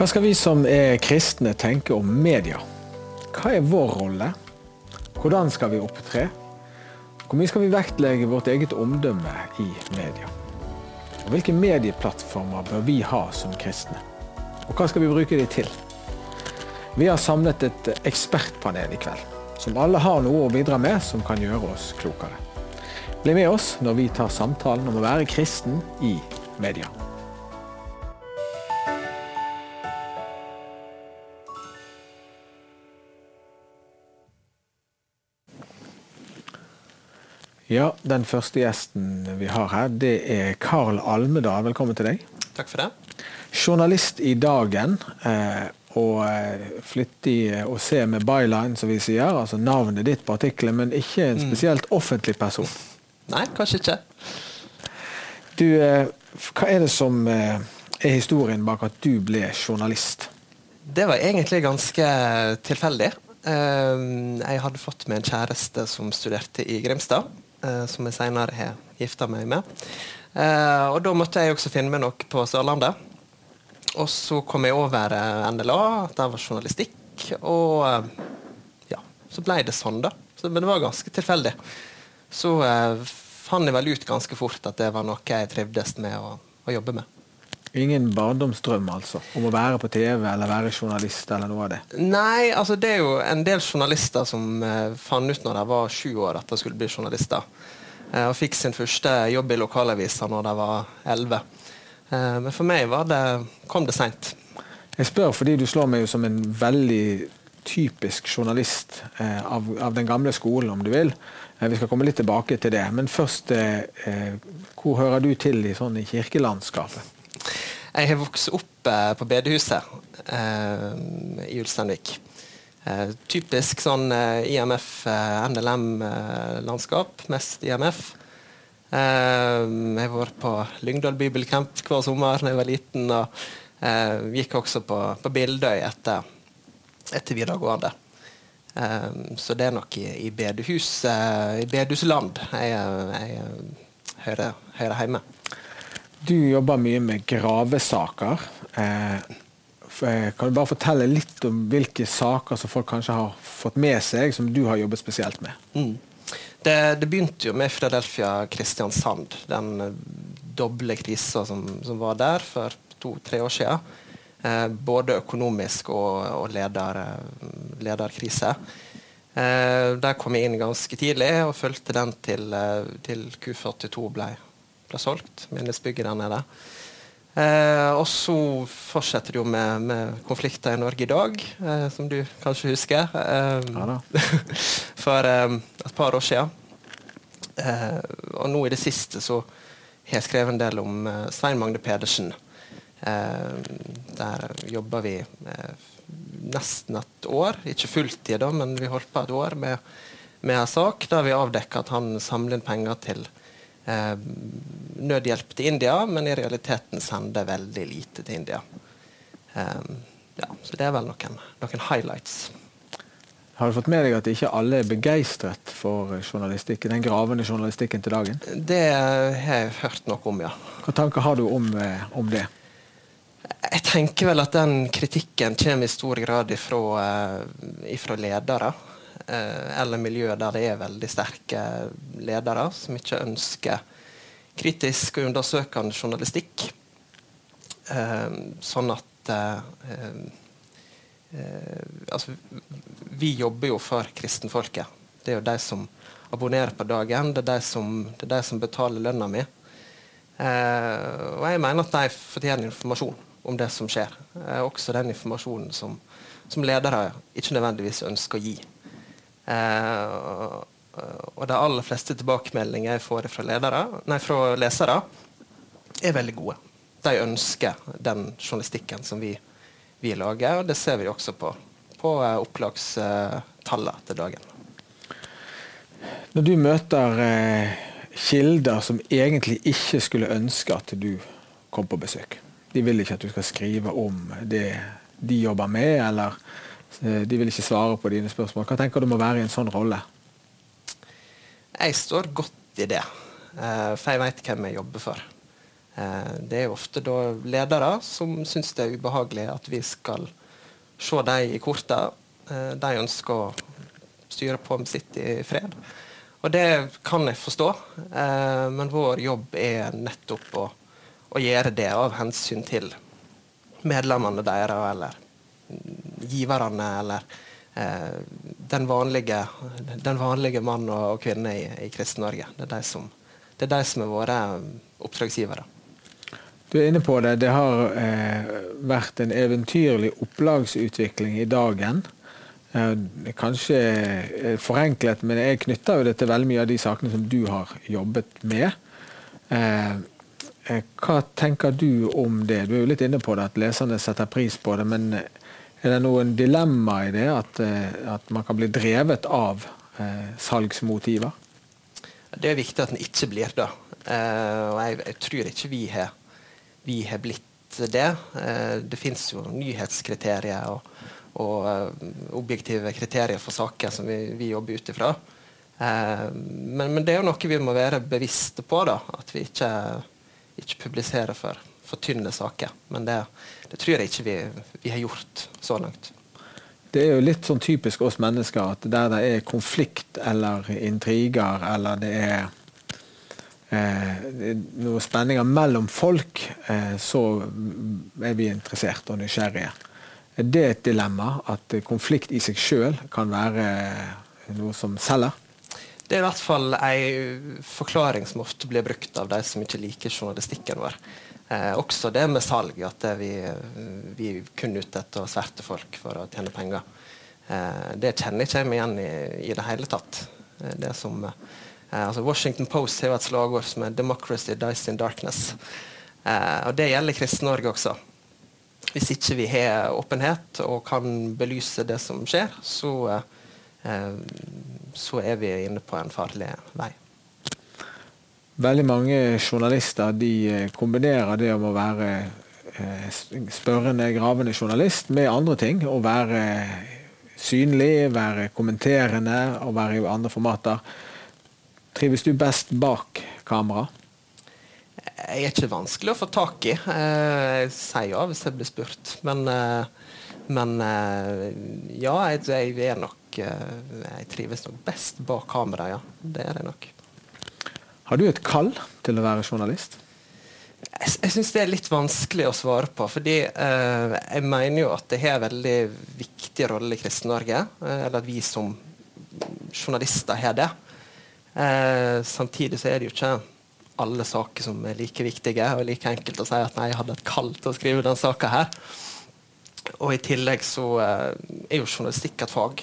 Hva skal vi som er kristne tenke om media? Hva er vår rolle? Hvordan skal vi opptre? Hvor mye skal vi vektlegge vårt eget omdømme i media? Og hvilke medieplattformer bør vi ha som kristne? Og hva skal vi bruke de til? Vi har samlet et ekspertpanel i kveld, som alle har noe å bidra med som kan gjøre oss klokere. Bli med oss når vi tar samtalen om å være kristen i media. Ja, Den første gjesten vi har her, det er Karl Almedal. Velkommen til deg. Takk for det. Journalist i Dagen. Eh, og eh, flittig å se med byline, som vi sier. Altså navnet ditt på artikkelen, men ikke en spesielt offentlig person. Nei, kanskje ikke. Du, eh, hva er det som er historien bak at du ble journalist? Det var egentlig ganske tilfeldig. Jeg hadde fått meg en kjæreste som studerte i Grimstad. Eh, som jeg senere har gifta meg med. Eh, og da måtte jeg også finne meg noe på Sørlandet. Og så kom jeg over eh, NLA, der var journalistikk. Og ja, så ble det sånn, da. Så, men det var ganske tilfeldig. Så fant jeg vel ut ganske fort at det var noe jeg trivdes med å, å jobbe med. Ingen barndomsdrøm altså, om å være på TV eller være journalist? eller noe av det? Nei, altså det er jo en del journalister som eh, fant ut når de var sju år at de skulle bli journalister. Eh, og fikk sin første jobb i lokalavisa når de var elleve. Eh, men for meg det, kom det seint. Jeg spør fordi du slår meg jo som en veldig typisk journalist eh, av, av, den gamle skolen, om du vil. Eh, vi skal komme litt tilbake til det. Men først, eh, hvor hører du til i, sånn, i kirkelandskapet? Jeg har vokst opp eh, på bedehuset eh, i Ulsteinvik. Eh, typisk sånn eh, IMF, eh, NLM-landskap. mest IMF. Eh, jeg har vært på Lyngdal bibelcamp hver sommer da jeg var liten. og Gikk også på, på Bildøy etter, etter videregående. så det er nok i, i bedehus, i bedehusland jeg, jeg hører, hører hjemme. Du jobber mye med gravesaker. Eh, eh, kan du bare fortelle litt om hvilke saker som folk kanskje har fått med seg, som du har jobbet spesielt med? Mm. Det, det, begynte jo med Philadelphia-Kristiansand. Den eh, doble krisa som, som, var der for to-tre år siden. Både økonomisk og, og leder, lederkrise. Der kom jeg inn ganske tidlig og fulgte den til, til Q42 ble ble solgt. Menighetsbygget der nede. Eh, og så fortsetter det jo med, med, konflikter i Norge i dag, eh, som du kanskje husker. Eh, ja for eh, et par år siden. Eh, og nå i det siste så har jeg skrevet en del om eh, Svein Magne Pedersen. der jobber vi nesten et år, ikke fulltid, da, men vi holdt på et år med, med en sak der vi avdekka at han samler inn penger til eh, nødhjelp til India, men i realiteten sender veldig lite til India. Eh, ja, så det er vel noen, noen, highlights. Har du fått med deg at ikke alle er begeistret for journalistikken, den gravende journalistikken til dagen? Det har jeg hørt noe om, ja. Hva tanker har du om, eh, om det? Jeg tenker vel at den kritikken kommer i stor grad ifra, eh, ifra ledere. Eh, eller miljø der det er veldig sterke ledere som ikke ønsker kritisk og undersøkende journalistikk. Eh, sånn at eh, altså, Vi jobber jo for kristenfolket. Det er jo de som abonnerer på dagen. Det er de som, er de som betaler lønna mi. og jeg mener at de fortjener informasjon om det som skjer. også den informasjonen som, som ledere ikke nødvendigvis ønsker å gi. Uh, og de aller fleste tilbakemeldinger jeg får fra, ledere, nei, fra lesere, er veldig gode. De ønsker den journalistikken som vi, vi lager, og det ser vi også på, på uh, opplagstallene til dagen. Når du møter uh, kilder som egentlig ikke skulle ønske at du kom på besøk, de vil ikke at du skal skrive om det de jobber med, eller Eh, de vil ikke svare på dine spørsmål. Hva tenker du må være i en sånn rolle? Jeg står godt i det, eh, for jeg vet hvem jeg jobber for. Eh, det er ofte da ledere som syns det er ubehagelig at vi skal se dem i kortet. Eh, de ønsker å styre på med sitt i fred. Og det kan jeg forstå, eh, men vår jobb er nettopp å, å gjøre det av hensyn til medlemmene deres eller giverne eller eh, den, vanlige, den vanlige mann og, kvinne i, i Kristen-Norge. Det, er de som, det er de som er våre oppdragsgivere. Du er inne på det. Det har eh, vært en eventyrlig opplagsutvikling i dagen. Eh, kanskje eh, forenklet, men jeg knytter jo det til veldig mye av de sakene som du har jobbet med. Eh, hva tenker du om det? Du er jo litt inne på det, at leserne setter pris på det. Men er det noen dilemma i det, at, at man kan bli drevet av salgsmotiver? Det er viktig at en ikke blir det. og jeg, jeg, tror ikke vi har, vi har blitt det. det finnes jo nyhetskriterier. og og uh, objektive kriterier for saker som vi, vi jobber ut ifra. Uh, men, men, det er jo noe vi må være bevisste på, da, at vi ikke, ikke publiserer for, for tynne saker. Men det, det, tror jeg ikke vi, vi, har gjort så langt. Det er jo litt sånn typisk oss mennesker at der det er konflikt eller intriger, eller det er eh, noen spenninger mellom folk, eh, så er vi interessert og nysgjerrige. Er det et dilemma at konflikt i seg sjøl kan være noe som selger? Det er i hvert fall en forklaring som ofte blir brukt av de som ikke liker journalistikken vår. Eh, også det med salg, at vi, vi er kun ute etter å sverte folk for å tjene penger. Eh, det kjenner ikke jeg meg igjen i i det hele tatt. Eh, det som, eh, altså Washington Post har et slagord som er 'Democracy dies in darkness'. Eh, og Det gjelder Kristen-Norge også hvis ikke vi har åpenhet og kan belyse det som skjer, så, eh, så er vi inne på en farlig vei. Veldig mange journalister de eh, kombinerer det om å være eh, spørrende, gravende journalist med andre ting. Å være synlig, være kommenterende og være i andre formater. Trives du best bak kamera? Jeg er ikke vanskelig å få tak i. Eh, jeg sier ja hvis jeg blir spurt. Men, men ja, jeg, jeg, er nok Jeg trives nok best bak kamera, ja. Det er jeg nok. Har du et kall til å være journalist? Jeg, jeg syns det er litt vanskelig å svare på. fordi eh, jeg mener jo at det har en veldig viktig rolle i Kristen-Norge. Eh, eller at vi som journalister har det. Eh, samtidig så er det jo ikke alle saker som er like viktige, og like enkelt å si at nei, jeg hadde et kall til å skrive den saka her. Og i tillegg så uh, er jo journalistikk et fag.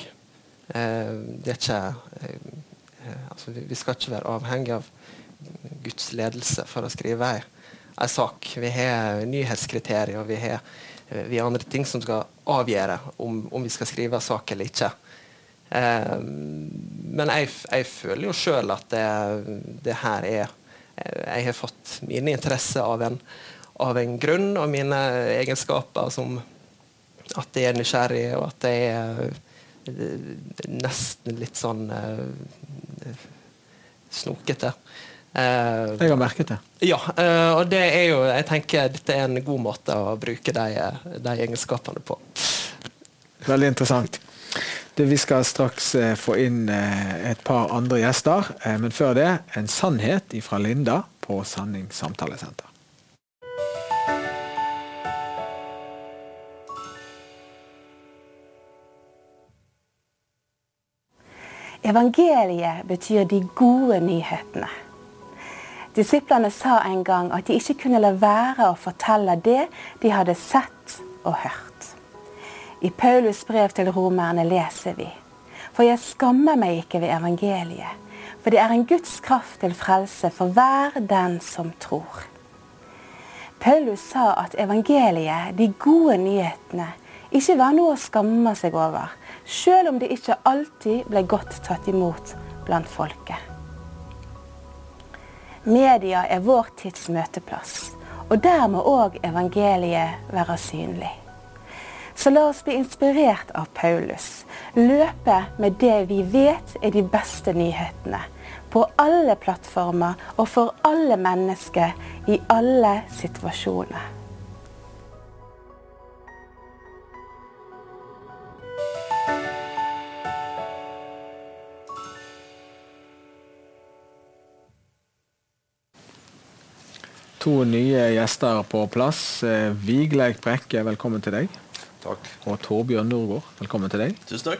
Uh, det er ikke uh, altså vi, skal ikke være avhengig av Guds ledelse for å skrive ei, ei sak. Vi har nyhetskriterier, vi har, vi har andre ting som skal avgjøre om, om vi skal skrive en sak eller ikke. men jeg, jeg, føler jo sjøl at det, det her er jeg har fått mine interesser av en, av en grunn, og mine egenskaper som at jeg er nysgjerrig, og at jeg er eh, nesten litt sånn eh, snokete. Uh, jeg har merket det. Ja, uh, og det er jo Jeg tenker dette er en god måte å bruke de, de egenskapene på. Veldig interessant. Du, vi skal straks eh, få inn eh, et par andre gjester, eh, men før det en sannhet fra Linda på Sanning samtalesenter. Evangeliet betyr de gode nyhetene. Disiplene sa en gang at de ikke kunne la være å fortelle det de hadde sett og hørt. I Paulus brev til romerne leser vi For jeg skammer meg ikke ved evangeliet, for det er en Guds kraft til frelse for hver den som tror. Paulus sa at evangeliet, de gode nyhetene, ikke var noe å skamme seg over, sjøl om det ikke alltid ble godt tatt imot blant folket. Media er vår tids møteplass, og der må òg evangeliet være synlig. Så la oss bli inspirert av Paulus. Løpe med det vi vet er de beste nyhetene. På alle plattformer og for alle mennesker i alle situasjoner. To nye gjester på plass. Eh, Vigleik Brekke, velkommen til deg. Takk. Og Torbjørn Nordgård, velkommen til deg. Tusen takk.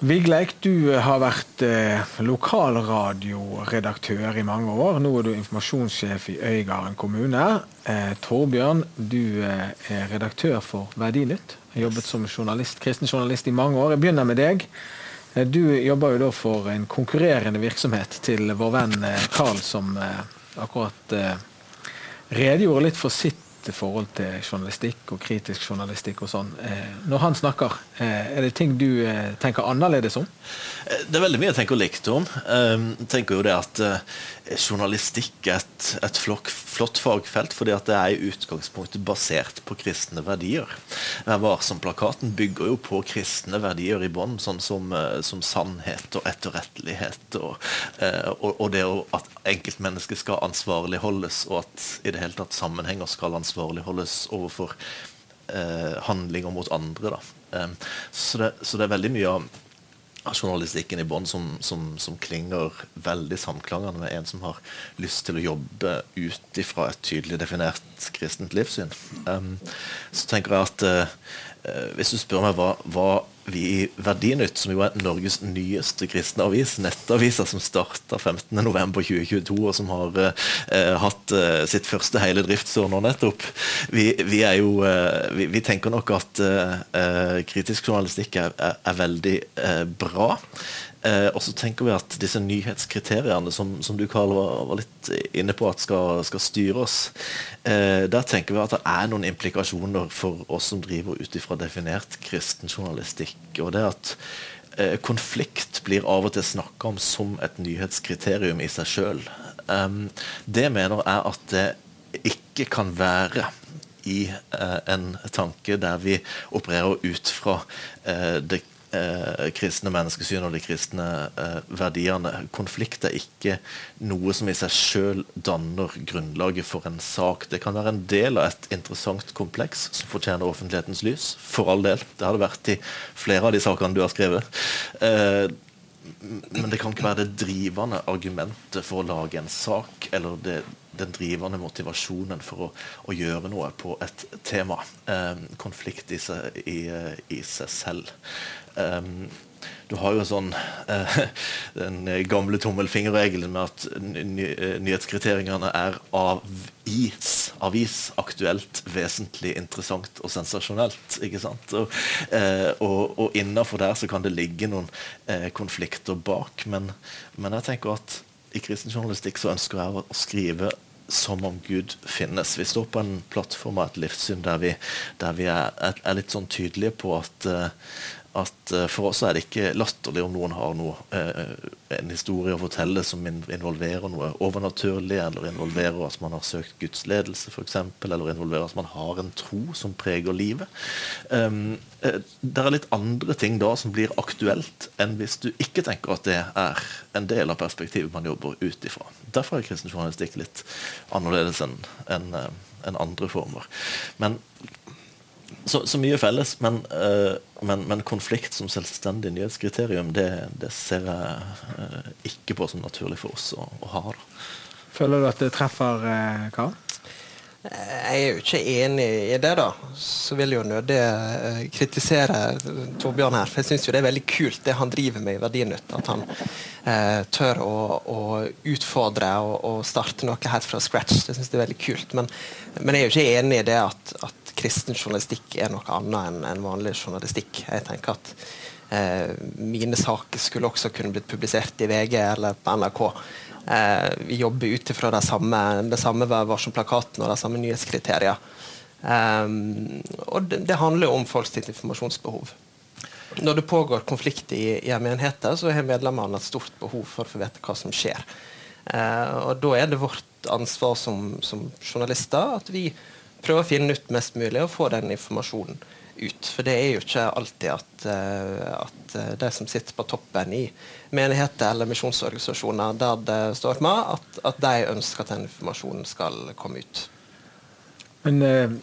Vigleik, du har vært eh, lokalradioredaktør i mange år. Nå er du informasjonssjef i Øygarden kommune. Eh, Torbjørn, du eh, er redaktør for Verdinytt. Har jobbet som journalist, kristen journalist i mange år. Jeg begynner med deg. Eh, du jobber jo da for en konkurrerende virksomhet til vår venn eh, Karl, som eh, akkurat eh, redegjorde litt for sitt forhold til journalistikk og kritisk journalistikk og sånn. Eh, når han snakker, eh, er det ting du tenker annerledes om? Det er veldig mye jeg tenker likt om. Jeg tenker jo det at journalistikk er et, et flott, flott fagfelt, fordi at det er i utgangspunktet basert på kristne verdier. Varsom-plakaten bygger jo på kristne verdier i bånn, sånn som, eh, som sannhet og etterrettelighet, og, eh, og, og det at enkeltmennesket skal ansvarligholdes, og at i det hele tatt sammenhenger skal ansvarligholdes overfor eh, handlinger mot andre. Da. Eh, så, det, så det er veldig mye av journalistikken i bånn som, som, som klinger veldig samklangende med en som har lyst til å jobbe ut ifra et tydelig definert kristent livssyn. Um, så tenker jeg at eh, hvis du spør meg hva, hva vi i Verdinytt, som jo er Norges nyeste kristne avis, nettavisa som starta 15.11.2022, og som har eh, hatt eh, sitt første hele driftsår nå nettopp, vi, vi, er jo, eh, vi, vi tenker nok at eh, eh, kritisk journalistikk er, er, er veldig eh, bra. Eh, og så tenker vi at disse nyhetskriteriene som, som du Karl var, var litt inne på at skal, skal styre oss, eh, der tenker vi at det er noen implikasjoner for oss som driver ut ifra definert kristen journalistikk. Og det at eh, konflikt blir av og til snakka om som et nyhetskriterium i seg sjøl. det mener jeg at det ikke kan være i eh, en tanke der vi opererer ut fra eh, det eh, kristne menneskesyn og de kristne eh, verdiene. Konflikt er ikke noe som i seg sjøl danner grunnlaget for en sak. Det kan være en del av et interessant kompleks som fortjener offentlighetens lys. For all del. Det har det vært i flere av de sakene du har skrevet. Eh, men det kan ikke være det drivende argumentet for å lage en sak, eller det, den drivende motivasjonen for å, å gjøre noe på et tema. Eh, konflikt i seg, i, i seg selv. Um, du har jo sånn eh, den gamle tommelfingerregelen med at ny, nyhetskriteriene er avis, avis, aktuelt, vesentlig, interessant og sensasjonelt. ikke sant? Og, eh, og, og innafor der så kan det ligge noen eh, konflikter bak, men, men jeg tenker at i kristen journalistikk så ønsker jeg å skrive som om Gud finnes. Vi står på en plattform av et livssyn der vi, der vi er, er, litt sånn tydelige på at at For oss er det ikke latterlig om noen har noe, en historie å fortelle som involverer noe overnaturlig, eller involverer at man har søkt Guds ledelse, f.eks., eller involverer at man har en tro som preger livet. det er litt andre ting da som blir aktuelt, enn hvis du ikke tenker at det er en del av perspektivet man jobber ut ifra. Derfor er kristen journalistikk litt annerledes enn en, en andre former. Men så, så, mye felles, men, uh, men, men, konflikt som selvstendig nyhetskriterium, det, det ser jeg uh, ikke på som naturlig for oss å, å ha. Føler du at det treffer uh, Karl? Jeg er jo ikke enig i det, da. Så vil jeg jo nødig uh, kritisere Torbjørn her. For jeg syns det er veldig kult det han driver med i Verdinytt. At han eh, tør å, å utfordre og, og, starte noe helt fra scratch. Det syns jeg er veldig kult. Men, men, jeg er jo ikke enig i det at, at kristen journalistikk er noe annet enn en vanlig journalistikk. Jeg tenker at eh, mine saker skulle også kunne blitt publisert i VG eller på NRK. Eh, vi jobber ut ifra det samme, det samme varselplakaten og de samme nyhetskriterier. Um, og det, det, handler jo om folks informasjonsbehov. Når det pågår konflikt i, i menigheter, så har medlemmene et stort behov for å få vite hva som skjer. Uh, og Da er det vårt ansvar som, som journalister at vi prøver å finne ut mest mulig og få den informasjonen ut. For det er jo ikke alltid at, at de som sitter på toppen i menigheter eller misjonsorganisasjoner der det står med, at, at de ønsker at den informasjonen skal komme ut. Men eh,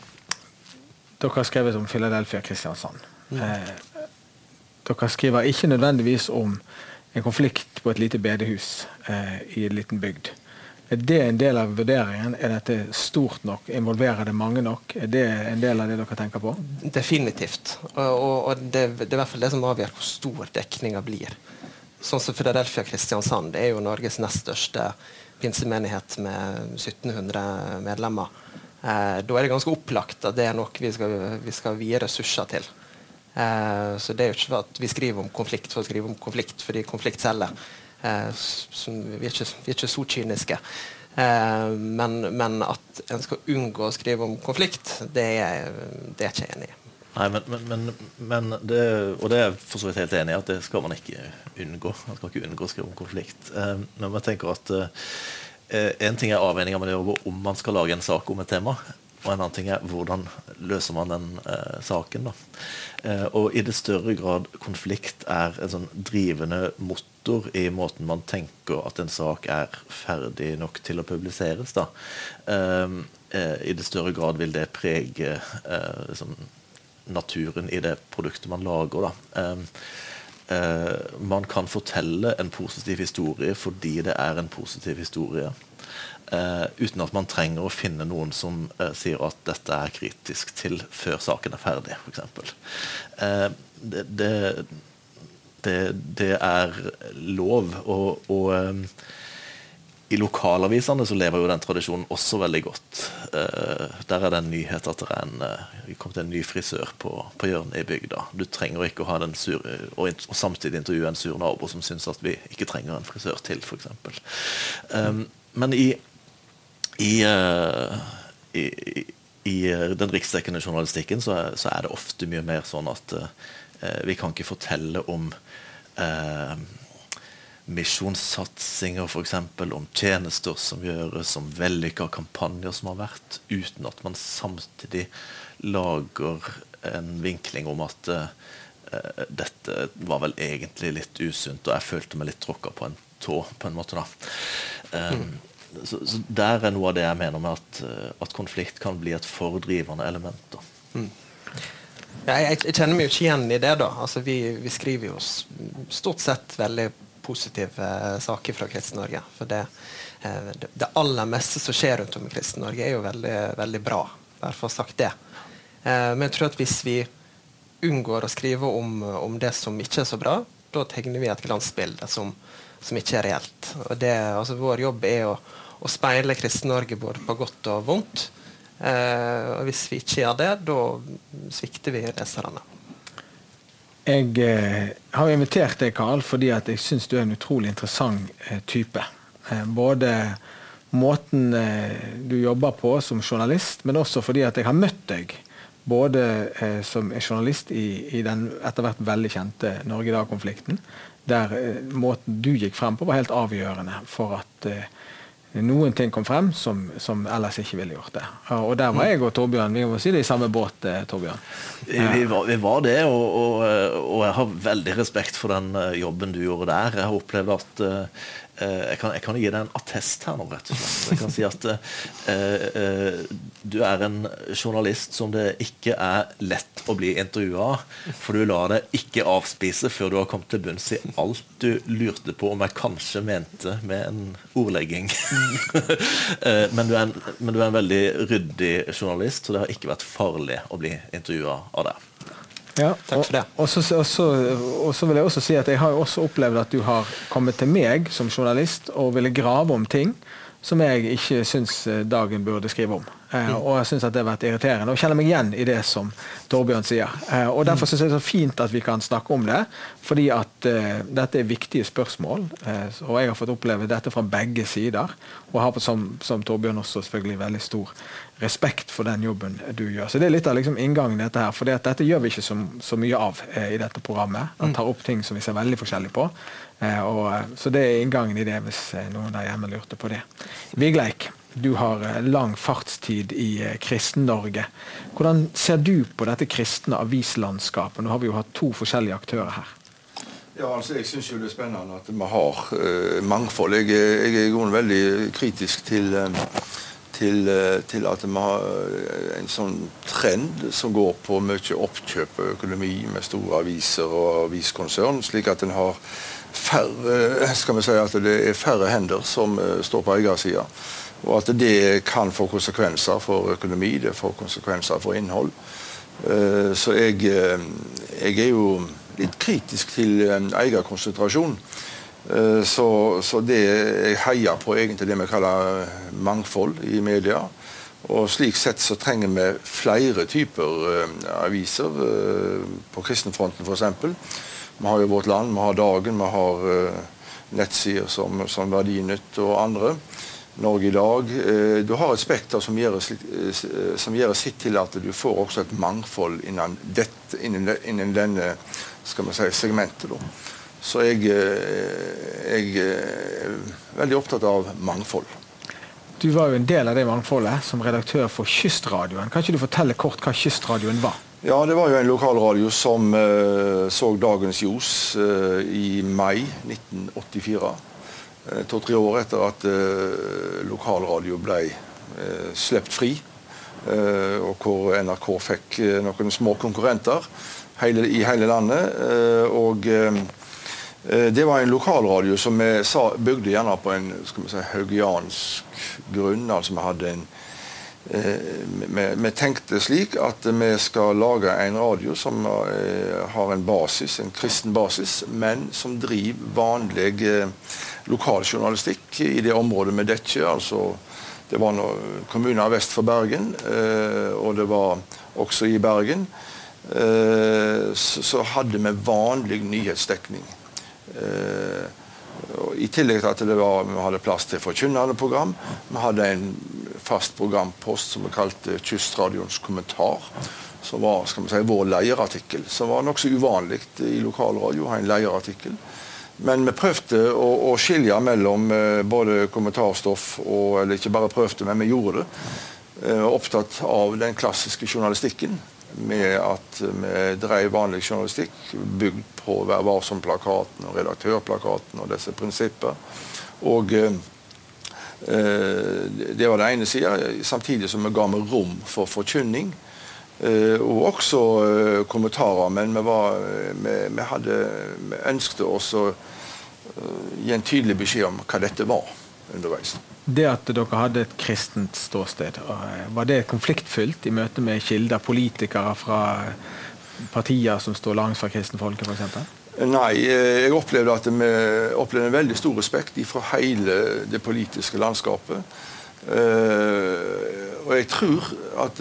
dere har skrevet om Philadelphia Kristiansand. Mm. Eh, dere skriver ikke nødvendigvis om en konflikt på et lite bedehus eh, i en liten bygd. Er det en del av vurderingen? Er dette stort nok? Involverer det mange nok? Er det en del av det dere tenker på? Definitivt. Og, og det, det, er i hvert fall det som avgjør hvor stor dekninga blir. Sånn som Philadelphia Kristiansand er jo Norges nest største pinsemenighet med 1700 medlemmer. Eh, da er det ganske opplagt at det er noe vi skal, vi skal vie ressurser til. Eh, så det er jo ikke for at vi skriver om konflikt for å skrive om konflikt fordi konflikt selger. Eh, vi, er ikke, vi, er ikke, så kyniske. Eh, men, men, at en skal unngå å skrive om konflikt, det er, det er jeg ikke enig i. Nei, men, men, men det, Og det er jeg for så vidt helt enig i, at det skal man ikke unngå. Man skal ikke unngå å skrive om konflikt. Eh, men jeg tenker at en ting er avveininga med om man skal lage en sak om et tema. Og en annen ting er hvordan løser man den eh, saken. da. Eh, og i det større grad konflikt er en sånn drivende motor i måten man tenker at en sak er ferdig nok til å publiseres. da. Eh, eh I det større grad vil det prege eh, liksom, naturen i det produktet man lager. da. Eh, man kan fortelle en positiv historie fordi det er en positiv historie. Uh, uten at man trenger å finne noen som uh, sier at dette er kritisk til før saken er ferdig, f.eks. Uh, det, det, det, det, er lov. Og, og i lokalavisene så lever jo den tradisjonen også veldig godt. Uh, der er det en nyhet at det er en, uh, kom til en ny frisør på, på hjørnet i bygda. Du trenger ikke å ha den sur, og, og, samtidig intervjue en sur nabo som syns at vi ikke trenger en frisør til, f.eks. Um, men i i, uh, i, i, eh, den riksdekkende journalistikken så er, så er, det ofte mye mer sånn at uh, vi kan ikke fortelle om uh, misjonssatsinger, f.eks. om tjenester som gjøres, om vellykka kampanjer som har vært, uten at man samtidig lager en vinkling om at uh, dette var vel egentlig litt usunt, og jeg følte meg litt tråkka på en tå, på en måte. da. Um, mm så, så, Der er noe av det jeg mener med at, eh, at konflikt kan bli et fordrivende element. Mm. Ja, jeg, jeg, kjenner meg jo ikke igjen i det. da. Altså, vi, vi skriver jo stort sett veldig positive eh, saker fra Kristen-Norge. For eh, det, det, aller meste som skjer rundt om i Kristen-Norge, er jo veldig, veldig bra. Bare for å sagt det. Eh, men jeg tror at hvis vi unngår å skrive om, om, det som ikke er så bra, da tegner vi et glansbilde som, som ikke er reelt. Det, altså, vår jobb er å å speile Kristen-Norge både på godt og vondt. Eh, og Hvis vi ikke gjør det, da svikter vi leserne. Jeg eh, har invitert deg, Karl, fordi jeg syns du er en utrolig interessant eh, type. Eh, både måten du jobber på som journalist, men også fordi jeg har møtt deg både som journalist i, i, den etter hvert veldig kjente Norge i dag-konflikten, der måten du gikk frem på, var helt avgjørende for at noen ting kom frem som, som, ellers ikke ville gjort det. Og der var jeg og Torbjørn vi må si det i samme båt. Eh, Torbjørn. Vi var, vi var det, og, og, og, jeg har veldig respekt for den eh, jobben du gjorde der. Jeg har opplevd at Eh, jeg kan, jeg kan, gi deg en attest her nå, rett og slett. Jeg kan si at uh, uh, du er en journalist som det ikke er lett å bli intervjua av. For du lar deg ikke avspise før du har kommet til bunns i alt du lurte på om jeg kanskje mente med en ordlegging. uh, men, du en, men, du er en, veldig ryddig journalist, så det har ikke vært farlig å bli intervjua av deg. Ja, Takk for det. Og, så, vil jeg også si at jeg har også opplevd at du har kommet til meg som journalist og ville grave om ting som jeg ikke syns eh, Dagen burde skrive om. Eh, mm. og jeg syns det har vært irriterende. Og kjenner meg igjen i det som Torbjørn sier. Eh, og Derfor syns jeg det er så fint at vi kan snakke om det, fordi at dette er viktige spørsmål. Og jeg har fått oppleve dette fra begge sider, og har som, som Torbjørn også selvfølgelig veldig stor respekt for den jobben du gjør. Så Det er litt av liksom inngangen i dette her. For dette gjør vi ikke så, så mye av eh, i dette programmet. Man mm. tar opp ting som vi ser veldig forskjellig på. Eh, og, så det er inngangen i det, hvis eh, noen der hjemme lurte på det. Vigleik, Du har eh, lang fartstid i eh, Kristen-Norge. Hvordan ser du på dette kristne avislandskapet? Nå har vi jo hatt to forskjellige aktører her. Ja, altså Jeg syns det er spennende at vi har uh, mangfold. Jeg, jeg er i veldig kritisk til, til, til, at vi har en sånn trend som går på mye oppkjøp og økonomi med store aviser og aviskonsern, slik at en har færre, skal vi si at det er færre hender som står på eiersida. Og at det kan få konsekvenser for økonomi, det får konsekvenser for innhold. Eh, så jeg, eh, jeg er jo litt kritisk til eh, eierkonsentrasjon. Så, så, det jeg heier på, egentlig det vi kaller mangfold i media. Og slik sett så trenger vi flere typer aviser. På kristenfronten f.eks. Vi har jo Vårt Land, vi har Dagen, vi har nettsider som, som Verdinytt og andre. Norge i dag. Eh, du har et spekter som gjør, eh, som gjør sitt til at du får også et mangfold innen, dette, innen, innen denne skal man si, segmentet. Da. Så jeg, eh, jeg, er veldig opptatt av mangfold. Du var jo en del av det mangfoldet som redaktør for Kystradioen. Kan ikke du fortelle kort hva Kystradioen var? Ja, Det var jo en lokalradio som uh, så dagens ljos uh, i mai 1984. Eh, to-tre år etter at eh, lokalradio ble eh, sluppet fri. og hvor NRK fikk noen små konkurrenter hele, i hele landet. og det var en lokalradio som vi sa, bygde gjerne på en skal vi si, haugiansk grunn. altså Vi hadde en vi, vi, tenkte slik at vi skal lage en radio som har en basis, en kristen basis, men som driver vanlig lokaljournalistikk i det området vi dekker. altså det var noen kommuner vest for Bergen, eh, og det var også i Bergen. Eh, så hadde vi vanlig nyhetsdekning. Eh, I tillegg til at var, vi hadde plass til forkynnende program. Vi hadde en fast programpost som vi kalte Kystradioens kommentar. Som var skal si, vår leierartikkel. Som var nokså uvanlig i lokalradio å ha en leierartikkel. Men vi prøvde å, å skilje mellom eh, både kommentarstoff og Eller ikke bare prøvde, men vi gjorde det. Eh, opptatt av den klassiske journalistikken. Med at vi drev vanlig journalistikk bygd på Vær varsom-plakaten og Redaktørplakaten og disse prinsipper. Og eh, det var den ene sida, samtidig som vi ga med rom for forkynning. Uh, og også uh, kommentarer, men vi, var, vi, vi, hadde, vi ønsket oss å uh, gi en tydelig beskjed om hva dette var underveis. Det at dere hadde et kristent ståsted, var det konfliktfylt i møte med kilder, politikere fra partier som står langs fra kristenfolket f.eks.? Nei, jeg opplevde at vi opplevde en veldig stor respekt fra hele det politiske landskapet. Uh, og jeg tror at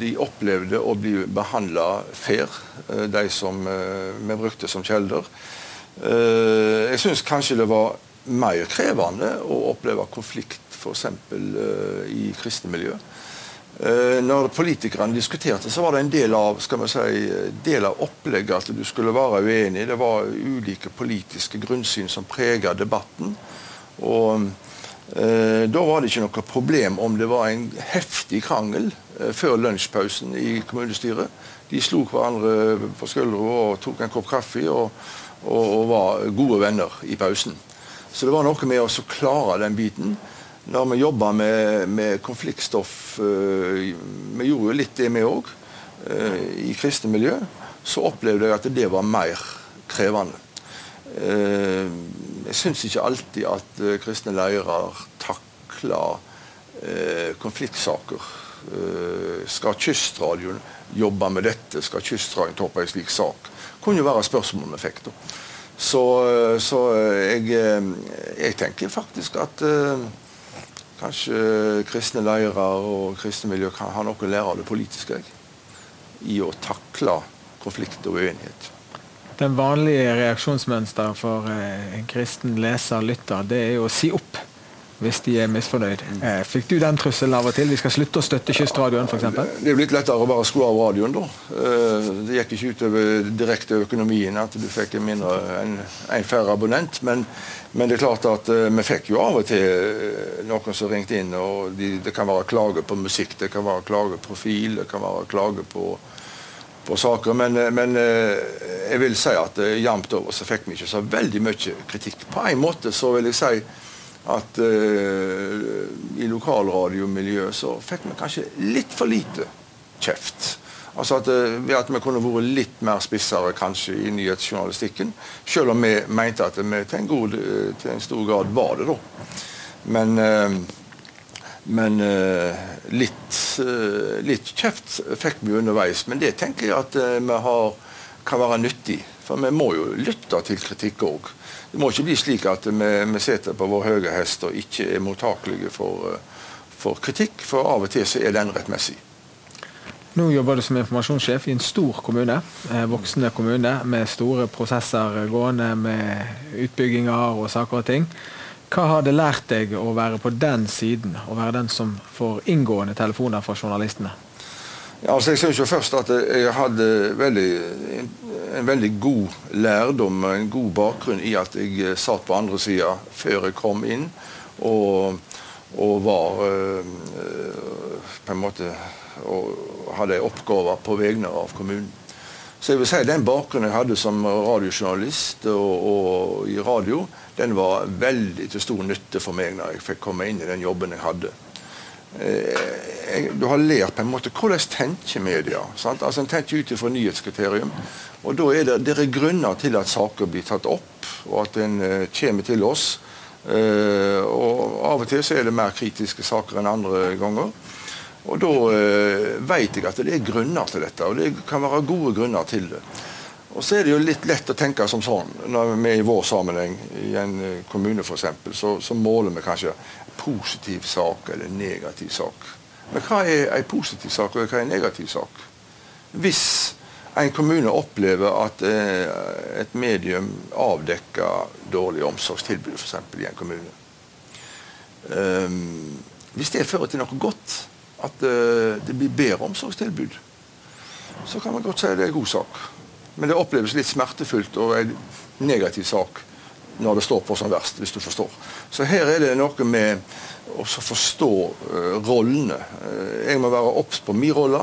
de opplevde å bli behandla fair, de som vi brukte som kjelder. jeg syns kanskje det var mer krevende å oppleve konflikt f.eks. Uh, i kristne miljø. når politikerne diskuterte, så var det en del av skal man si, del av opplegget at du skulle være uenig. Det var ulike politiske grunnsyn som preget debatten. og uh, da var det ikke noe problem om det var en heftig krangel eh, før lunsjpausen i kommunestyret. De slo hverandre på skuldra og tok en kopp kaffe og, og, og, var gode venner i pausen. Så det var noe med å klare den biten. Når vi jobba med, med, konfliktstoff uh, Vi gjorde jo litt det, vi òg, uh, i kristne miljø. Så opplevde jeg at det var mer krevende. Uh, jeg syns ikke alltid at kristne leirer takler konfliktsaker. Skal Kystradioen jobbe med dette? Skal Kystradioen ta opp en slik sak? Det kunne jo være spørsmål om effekt. Så, så jeg, jeg, tenker faktisk at kanskje kristne leirer og kristne miljø kan ha noe å lære av det politiske i å takle konflikt og uenighet. Den vanlige reaksjonsmønsteret for eh, en kristen leser, lytter, det er jo å si opp. Hvis de er misfornøyd. Eh, fikk du den trusselen av og til? Vi skal slutte å støtte Kystradioen f.eks.? Det er jo litt lettere å bare skru av radioen, da. Eh, det gikk ikke utover direkte økonomien at du fikk en mindre en, en færre abonnent. Men, men, det er klart at uh, vi fikk jo av og til noen som ringte inn. og de, Det kan være klage på musikk, det kan være klage på fil, det kan være klage på på saker. Men, eh, men, eh, jeg vil si at jevnt over så fikk vi ikke så veldig mye kritikk. På en måte så vil jeg si at uh, i lokalradiomiljøet så fikk vi kanskje litt for lite kjeft. Altså at, ved at vi kunne vært litt mer spissere kanskje i nyhetsjournalistikken. Selv om vi mente at vi til en, god, til en stor grad var det, da. Men men litt, litt, kjeft fikk vi underveis. Men det tenker jeg at vi har, kan være nyttig. For vi må jo lytte til kritikk òg. Det må ikke bli slik at vi, vi sitter på vår høye hest og ikke er mottakelige for, for, kritikk. For av og til så er den rettmessig. Nå jobber du som informasjonssjef i en stor kommune, voksende kommune, med store prosesser gående med utbygginger og saker og ting. Hva har det lært deg å være på den siden, å være den som får inngående telefoner fra journalistene? Altså jeg synes jo først at jeg hadde veldig, en veldig god lærdom, en god bakgrunn i at jeg satt på andre sida før jeg kom inn, og, og var øh, på en måte og hadde oppgaver på vegne av kommunen. Så jeg vil si Den bakgrunnen jeg hadde som radiojournalist og, og i radio, den var veldig til stor nytte for meg når jeg fikk komme inn i den jobben jeg hadde. Eh, du har lært på en måte hvordan tenker media. Sant? Altså En tenker ut ifra nyhetskriterium. Og da er det, det er grunner til at saker blir tatt opp, og at en uh, kommer til oss. Uh, og Av og til så er det mer kritiske saker enn andre ganger. Og da uh, vet jeg at det er grunner til dette, og det kan være gode grunner til det. Og så er det jo litt lett å tenke som sånn, når vi er i vår sammenheng, i en kommune f.eks., så, så måler vi kanskje positiv sak eller negativ sak. Men hva er en positiv sak, og hva er en negativ sak? Hvis en kommune opplever at eh, et medium avdekker dårlig omsorgstilbud, f.eks. i en kommune um, Hvis det fører til noe godt, at uh, det blir bedre omsorgstilbud, så kan man godt si at det er en god sak. Men det oppleves litt smertefullt og en negativ sak når det står på som verst, hvis du forstår. Så her er det noe med å forstå uh, rollene. Uh, jeg må være obs på min rolle,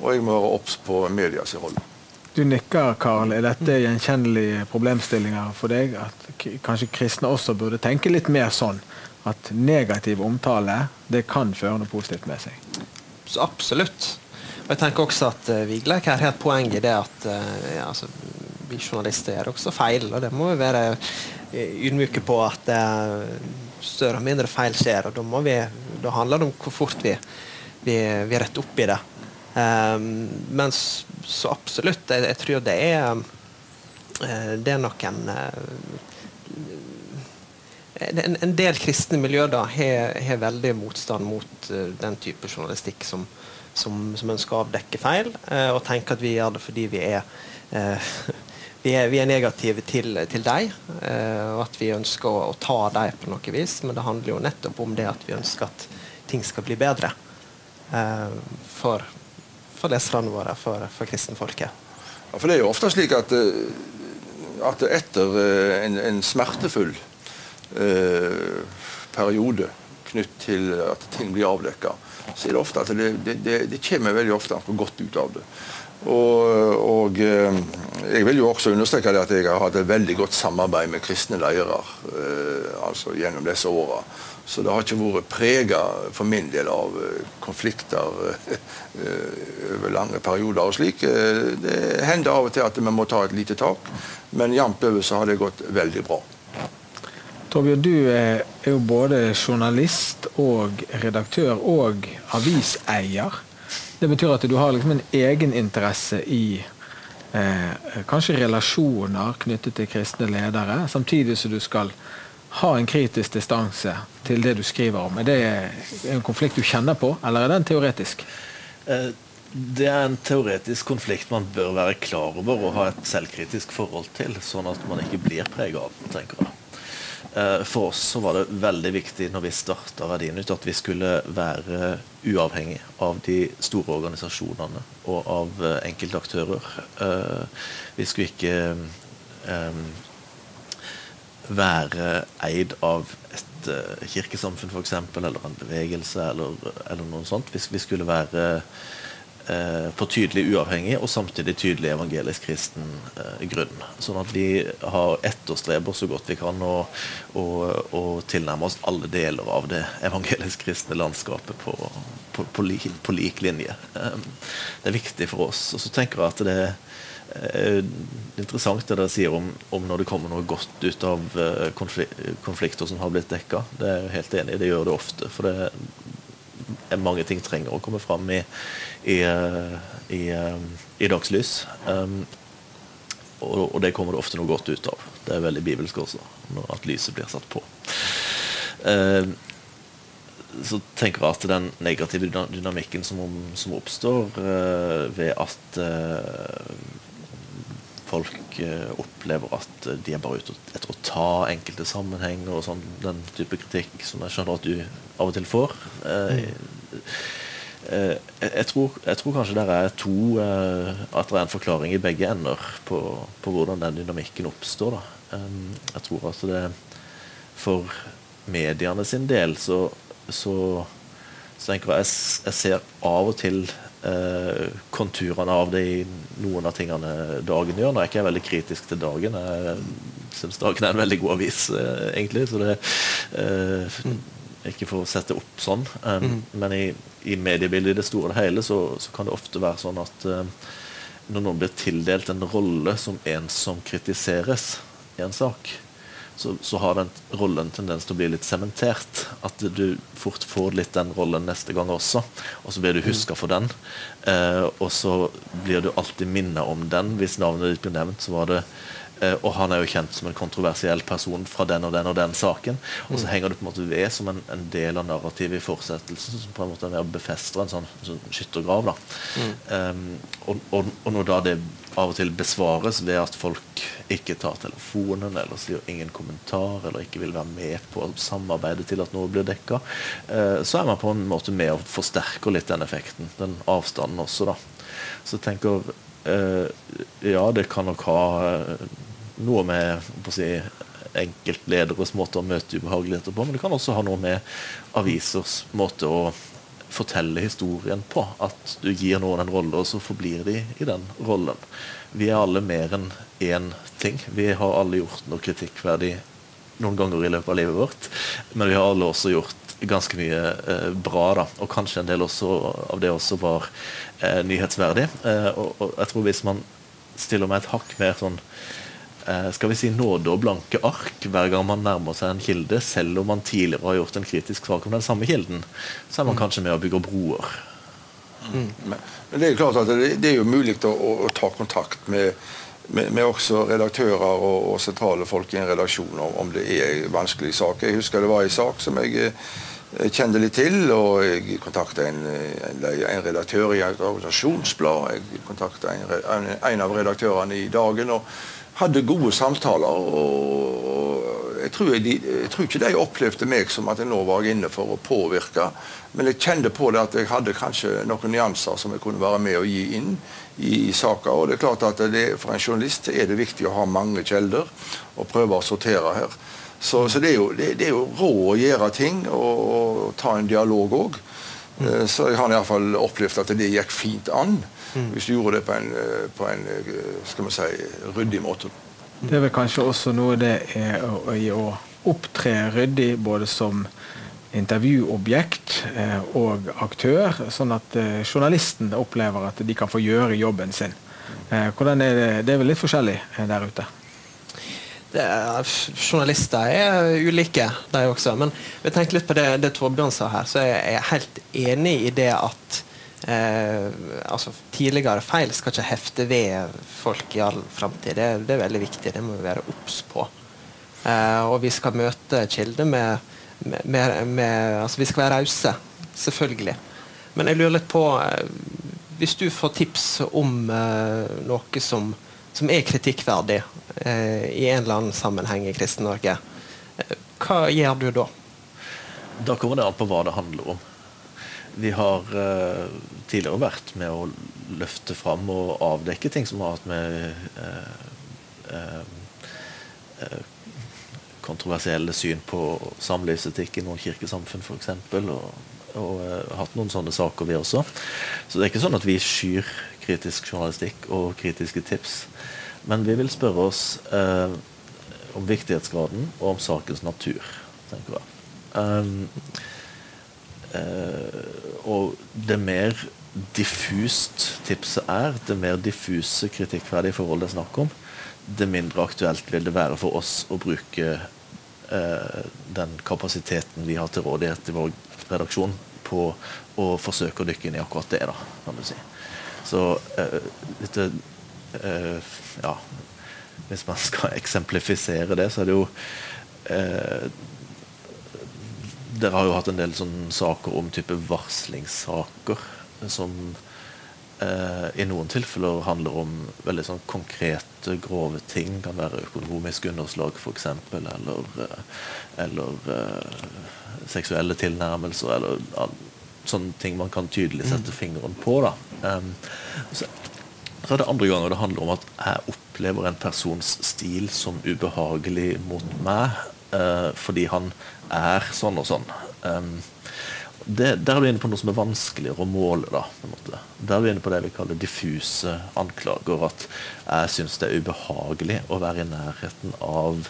og jeg må være obs på medias rolle. Du nikker, Karl. Er dette gjenkjennelige problemstillinger for deg? At kanskje kristne også burde tenke litt mer sånn? At negativ omtale det kan føre noe positivt med seg? Så absolutt. Og jeg tenker også at uh, Vigleik her har et poeng i det at uh, ja, altså, vi journalister gjør også feil, og det må vi være eh, ydmyke på at uh, større og mindre feil skjer. og Da, vi, da handler det om hvor fort vi, vi, vi retter opp i det. Um, men så absolutt, jeg, jeg tror det er det er nok en en, en del kristne miljøer har veldig motstand mot den type journalistikk som, som, som ønsker å avdekke feil, eh, og tenker at vi gjør det fordi vi er eh, vi er, vi er, negative til, til deg, eh, og at vi ønsker å, å, ta deg på noe vis. Men det handler jo nettopp om det at vi ønsker at ting skal bli bedre eh, for, for leserne våre, for, for kristenfolket. Ja, for det er jo ofte slik at, at etter en, en smertefull eh, periode knytt til at ting blir avdekka, så er det ofte at det, det, det, det kommer veldig ofte godt ut av det. Og, og, eh, jeg vil jo også understreke at jeg har hatt et veldig godt samarbeid med kristne leirer eh, altså gjennom disse åra. Så det har ikke vært prega for min del av eh, konflikter over lange perioder og slik. Det hender av og til at vi må ta et lite tak, men jevnt over så har det gått veldig bra. Torbjørn, du er jo både journalist og redaktør og aviseier. Det betyr at du har liksom en egeninteresse i eh, kanskje relasjoner knyttet til kristne ledere, samtidig som du skal ha en kritisk distanse til det du skriver om. Er det en konflikt du kjenner på, eller er den teoretisk? Eh, det er en teoretisk konflikt man bør være klar over og ha et selvkritisk forhold til, sånn at man ikke blir prega av, den, tenker jeg. Eh, for oss så var det veldig viktig når vi starta Verdinytt at vi skulle være uavhengig av de store organisasjonene og av eh, enkeltaktører. Eh, vi skulle ikke være eid av et kirkesamfunn f.eks., eller en bevegelse eller, eller noe sånt. Vi, skulle være på tydelig uavhengig og samtidig tydelig evangelisk kristen eh, grunn. Sånn at vi har etterstreber så godt vi kan å, tilnærme oss alle deler av det evangelisk kristne landskapet på, på, på, lik, på, lik, linje. Eh, det er viktig for oss. Og så tenker jeg at det er interessant det dere sier om, om, når det kommer noe godt ut av konflikter som har blitt dekka. Det er jeg helt enig i. Det gjør det ofte. For det, mange ting trenger å komme fram i, i, i, i dagslys. Um, og, og, det kommer det ofte noe godt ut av. Det er veldig bibelsk også, at lyset blir satt på. Um, så tenker jeg at den negative dynamikken som, som oppstår uh, ved at uh, folk uh, opplever at de er bare ute etter å ta enkelte sammenhenger og sånn, den type kritikk som jeg skjønner at du av og til får. Mm. Eh, jeg, tror, jeg, tror, kanskje det er to eh, At det er en forklaring i begge ender på, på hvordan den dynamikken oppstår. Da. Jeg tror at det for mediene sin del så, så, så tenker jeg jeg ser av og til eh, konturene av det i noen av tingene Dagen gjør. Nå er jeg ikke veldig kritisk til Dagen. Jeg syns Dagen er en veldig god avis, eh, egentlig. så det eh, ikke for å sette opp sånn, um, mm. men i, i, mediebildet i det store og hele så, så, kan det ofte være sånn at um, når noen blir tildelt en rolle som en som kritiseres i en sak, så, så, har den rollen tendens til å bli litt sementert. At du fort får litt den rollen neste gang også. Og så blir du huska for den. Eh, og så blir du alltid minnet om den. Hvis navnet ditt blir nevnt, så var det og han er jo kjent som en kontroversiell person fra den og den og den saken. Og så mm. henger det på en måte ved som en, en del av narrativet i fortsettelsen, som på en måte er mer befester en sånn, sånn skyttergrav. da. Mm. Um, og, og, og, når da det av og til besvares ved at folk ikke tar telefonen, eller sier ingen kommentar, eller ikke vil være med på samarbeidet til at noe blir dekka, uh, så er man på en måte med og forsterker litt den effekten. Den avstanden også, da. Så jeg tenker uh, ja, det kan nok ha uh, noe med si, enkeltlederes måte å møte ubehageligheter på, men det kan også ha noe med avisers måte å fortelle historien på. At du gir noen en rolle, og så forblir de i den rollen. Vi er alle mer enn én ting. Vi har alle gjort noe kritikkverdig noen ganger i løpet av livet vårt, men vi har alle også gjort ganske mye eh, bra, da. Og kanskje en del av det også var eh, nyhetsverdig. Eh, og, og, jeg tror hvis man stiller meg et hakk mer sånn skal vi si nåde og blanke ark hver gang man nærmer seg en kilde, selv om man tidligere har gjort en kritisk sak om den samme kilden, så er man mm. kanskje med og bygger broer. Mm. Men, det er jo klart at det, det er jo mulig å, å ta kontakt med, med, med også redaktører og, og, sentrale folk i en redaksjon om, om det er en vanskelig sak. Jeg husker det var en sak som jeg, eh, kjente litt til, og jeg kontakta en, en, en, redaktør i et organisasjonsblad. Jeg kontakta en, en, av redaktørene i Dagen. og hadde gode samtaler. og jeg tror, de, jeg tror, ikke de opplevde meg som at jeg nå var inne for å påvirke. Men jeg kjente på det at jeg hadde kanskje noen nyanser som jeg kunne være med å gi inn i, i saka. Og det er klart at det, for en journalist er det viktig å ha mange kjelder og prøve å sortere her. Så, så det, er jo, det, det, er jo, rå å gjøre ting og, og ta en dialog òg. Mm. Eh, så jeg har iallfall opplevd at det gikk fint an. Mm. Hvis du gjorde det på en, eh, på en eh, skal man si, ryddig måte. Det er vel kanskje også noe det er å, å opptre ryddig både som intervjuobjekt eh, og aktør, sånn at journalisten opplever at de kan få gjøre jobben sin. hvordan er det, det er vel litt forskjellig der ute? Er, journalister er ulike, de også. Men vi tenker litt på det, det Torbjørn sa her, så er jeg helt enig i det at Eh, altså Tidligere feil skal ikke hefte ved folk i all framtid. Det, det, er veldig viktig. Det må vi være obs på. Eh, og vi skal møte kilder med, med, med, med, Altså, vi skal være rause. Selvfølgelig. Men jeg lurer litt på eh, Hvis du får tips om eh, noe som, som, er kritikkverdig eh, i en eller annen sammenheng i Kristen-Norge, Hva gjør du da? Da kommer det an på hva det handler om. Vi har uh, tidligere vært med å løfte fram og avdekke ting som har hatt med uh, uh, kontroversielle syn på samlivsetikk i noen kirkesamfunn f.eks. Og, og hatt noen sånne saker, vi også. Så det er ikke sånn at vi skyr kritisk journalistikk og kritiske tips. Men vi vil spørre oss om viktighetsgraden og om sakens natur, tenker jeg. Um, og det mer diffust tipset er, det mer diffuse kritikkverdige forhold det er snakk om, det mindre aktuelt vil det være for oss å bruke eh, den kapasiteten vi har til rådighet i vår redaksjon, på å forsøke å dykke inn i akkurat det, da, kan du si. Så uh, dette Ja, hvis man skal eksemplifisere det, så er det jo dere har jo hatt en del sånne saker om type varslingssaker som eh, i noen tilfeller handler om veldig sånn konkrete, grove ting. Kan være økonomisk underslag, f.eks., eller, eh, eller eh, seksuelle tilnærmelser. Eller sånne ting man kan tydelig sette fingeren på. da. Um, så, så er det andre ganger det handler om at jeg opplever en persons stil som ubehagelig mot meg uh, fordi han er sånn og sånn. Um, det, der er vi inne på noe som er vanskeligere å måle. da, på en måte. Der er vi inne på det vi kaller diffuse anklager. At jeg syns det er ubehagelig å være i nærheten av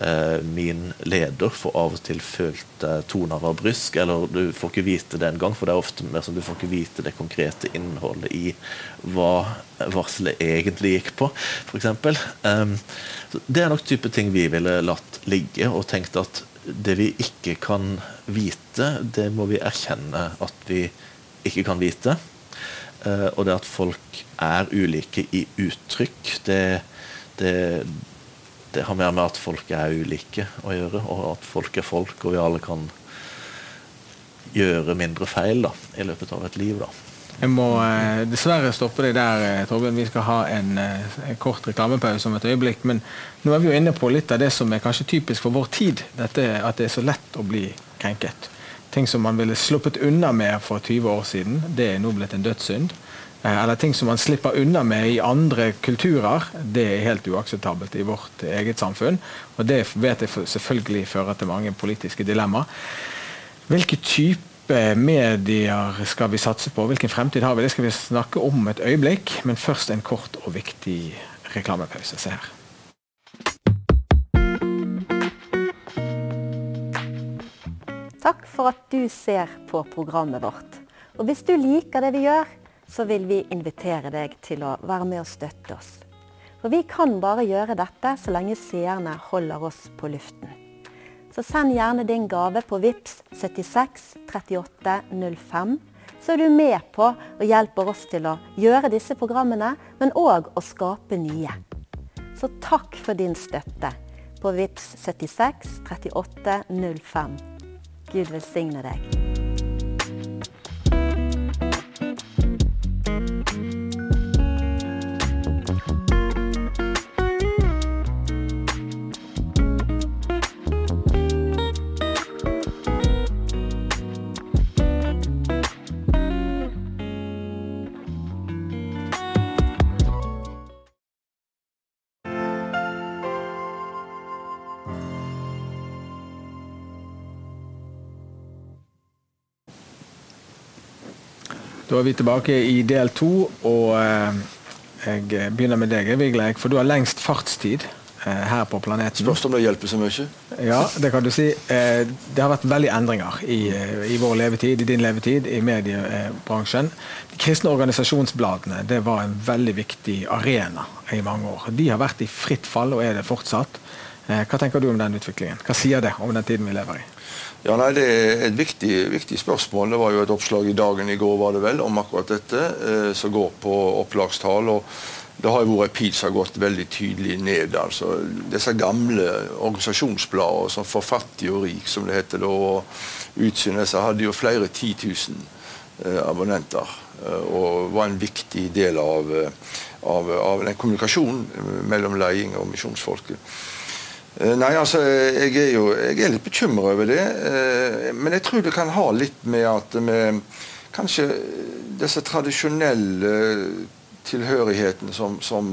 eh, min leder, for av og til følte toner var brysk. Eller du får ikke vite det engang, for det er ofte mer som du får ikke vite det konkrete innholdet i hva varselet egentlig gikk på, f.eks. Um, det er nok type ting vi ville latt ligge og tenkt at det vi ikke kan vite, det må vi erkjenne at vi ikke kan vite. Uh, og det at folk er ulike i uttrykk, det, det, det, har mer med at folk er ulike å gjøre. Og at folk er folk, og vi alle kan gjøre mindre feil da, i løpet av et liv. da. Jeg må eh, dessverre stoppe deg der, eh, Torbjørn. Vi skal ha en, eh, en, kort reklamepause om et øyeblikk. Men nå er vi jo inne på litt av det som er kanskje typisk for vår tid. Dette At det er så lett å bli krenket. Ting som man ville sluppet unna med for 20 år siden, det er nå blitt en dødssynd. Eller ting som man slipper unna med i andre kulturer, det er helt uakseptabelt i vårt eget samfunn. Og det vet jeg selvfølgelig fører til mange politiske dilemmaer. Hvilke type type medier skal vi satse på? Hvilken fremtid har vi? Det skal vi snakke om et øyeblikk, men først en kort og viktig reklamepause. Se her. Takk for at du ser på programmet vårt. Og hvis du liker det vi gjør, så vil vi invitere deg til å være med og støtte oss. For vi kan bare gjøre dette så lenge seerne holder oss på luften så send gjerne din gave på VIPS 76 38 05. Så er du med på og hjelper oss til å gjøre disse programmene, men òg å skape nye. Så takk for din støtte på VIPS 76 38 05. Gud velsigne deg. Da er vi tilbake i del to, og eh, jeg begynner med deg, Vigleik, for du har lengst fartstid eh, her på planeten. Spørs om det hjelper så mye? Ja, det kan du si. Eh, det har vært veldig endringer i, i, vår levetid, i din levetid, i mediebransjen. De kristne organisasjonsbladene det var en veldig viktig arena i mange år. De har vært i fritt fall, og er det fortsatt. Hva tenker du om den utviklingen? Hva sier det om den tiden vi lever i? Ja, nei, Det er et viktig, viktig, spørsmål. Det var jo et oppslag i Dagen i går var det vel, om akkurat dette, eh, som går på opplagstall. og Det har jo vært pil som har gått veldig tydelig ned. altså Disse gamle organisasjonsbladene som Forfattig og rik, som det heter da, og Utsynet, hadde jo flere titusen eh, abonnenter. Eh, og var en viktig del av, av, av den kommunikasjonen mellom leding og misjonsfolket. Eh, nei, altså, jeg er jo jeg er litt bekymra over det. Eh, men jeg tror det kan ha litt med at vi kanskje disse tradisjonelle tilhørighetene som, som,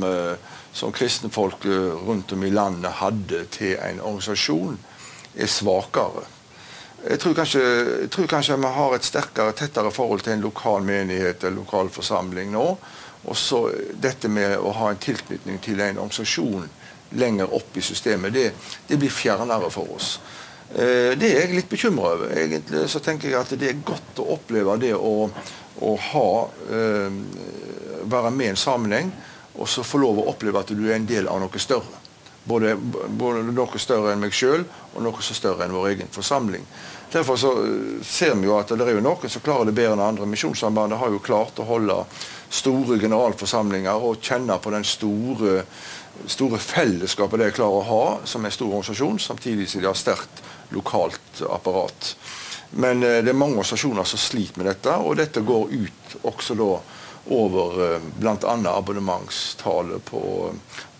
som kristne rundt om i landet hadde til en organisasjon, er svakere. Jeg tror, kanskje, jeg tror kanskje vi har et sterkere, tettere forhold til en lokal menighet eller lokal forsamling nå. Og så dette med å ha en tilknytning til en organisasjon lenger opp i systemet, det, det blir fjernere for oss. Eh, det er jeg litt bekymra over. Egentlig så tenker jeg at det er godt å oppleve det å, å ha eh, være med i en sammenheng, og så få lov å oppleve at du er en del av noe større. Både, både noe større enn meg sjøl, og noe så større enn vår egen forsamling. Derfor så eh, ser vi jo at det er jo noen som klarer det bedre enn andre. Misjonssambandet har jo klart å holde store generalforsamlinger og kjenne på den store store fellesskapet de klarer å ha som en stor organisasjon, samtidig som de har sterkt lokalt apparat. Men eh, det er mange organisasjoner som sliter med dette, og dette går ut også da over eh, bl.a. abonnementstallet på,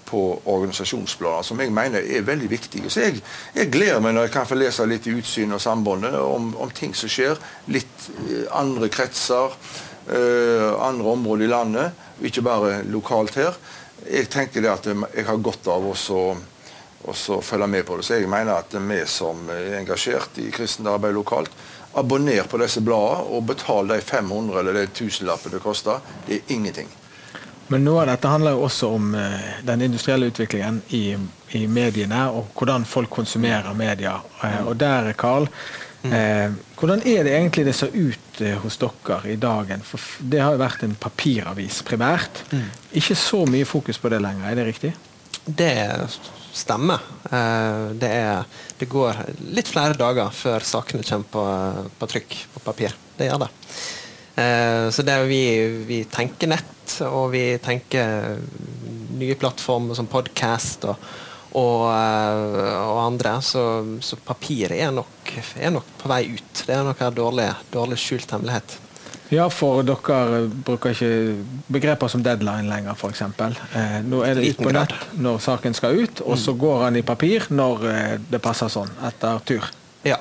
på organisasjonsplaner, som jeg mener er veldig viktige. Så jeg, jeg, gleder meg når jeg kan få lese litt i Utsyn og Sambandet om, om, ting som skjer. Litt eh, andre kretser, eh, andre områder i landet, ikke bare lokalt her jeg tenker det at jeg har godt av å følge med på det. Så jeg mener at vi som er engasjert i kristent arbeid lokalt, abonner på disse bladene og betal de 500 eller de tusenlappene det koster. Det er ingenting. Men noe av dette handler jo også om uh, den industrielle utviklingen i, i, mediene, og hvordan folk konsumerer media. Uh, og der, Karl, Eh, hvordan er det egentlig det ser ut eh, hos dere i dagen? For det har jo vært en papiravis primært. Mm. Ikke så mye fokus på det lenger, er det riktig? Det stemmer. Eh, det, er, det, går litt flere dager før sakene kommer på, på trykk på papir. Det gjør det. Eh, så det vi, vi tenker nett, og vi tenker nye plattformer som podkast. og og, eh, og andre. Så, så papiret er nok, er nok, på vei ut. Det er noe dårlig, dårlig skjult hemmelighet. Ja, for dere bruker ikke begreper som deadline lenger, f.eks. Eh, nå er det ut på nett når saken skal ut, og så mm. går han i papir når eh, det passer sånn, etter tur. Ja.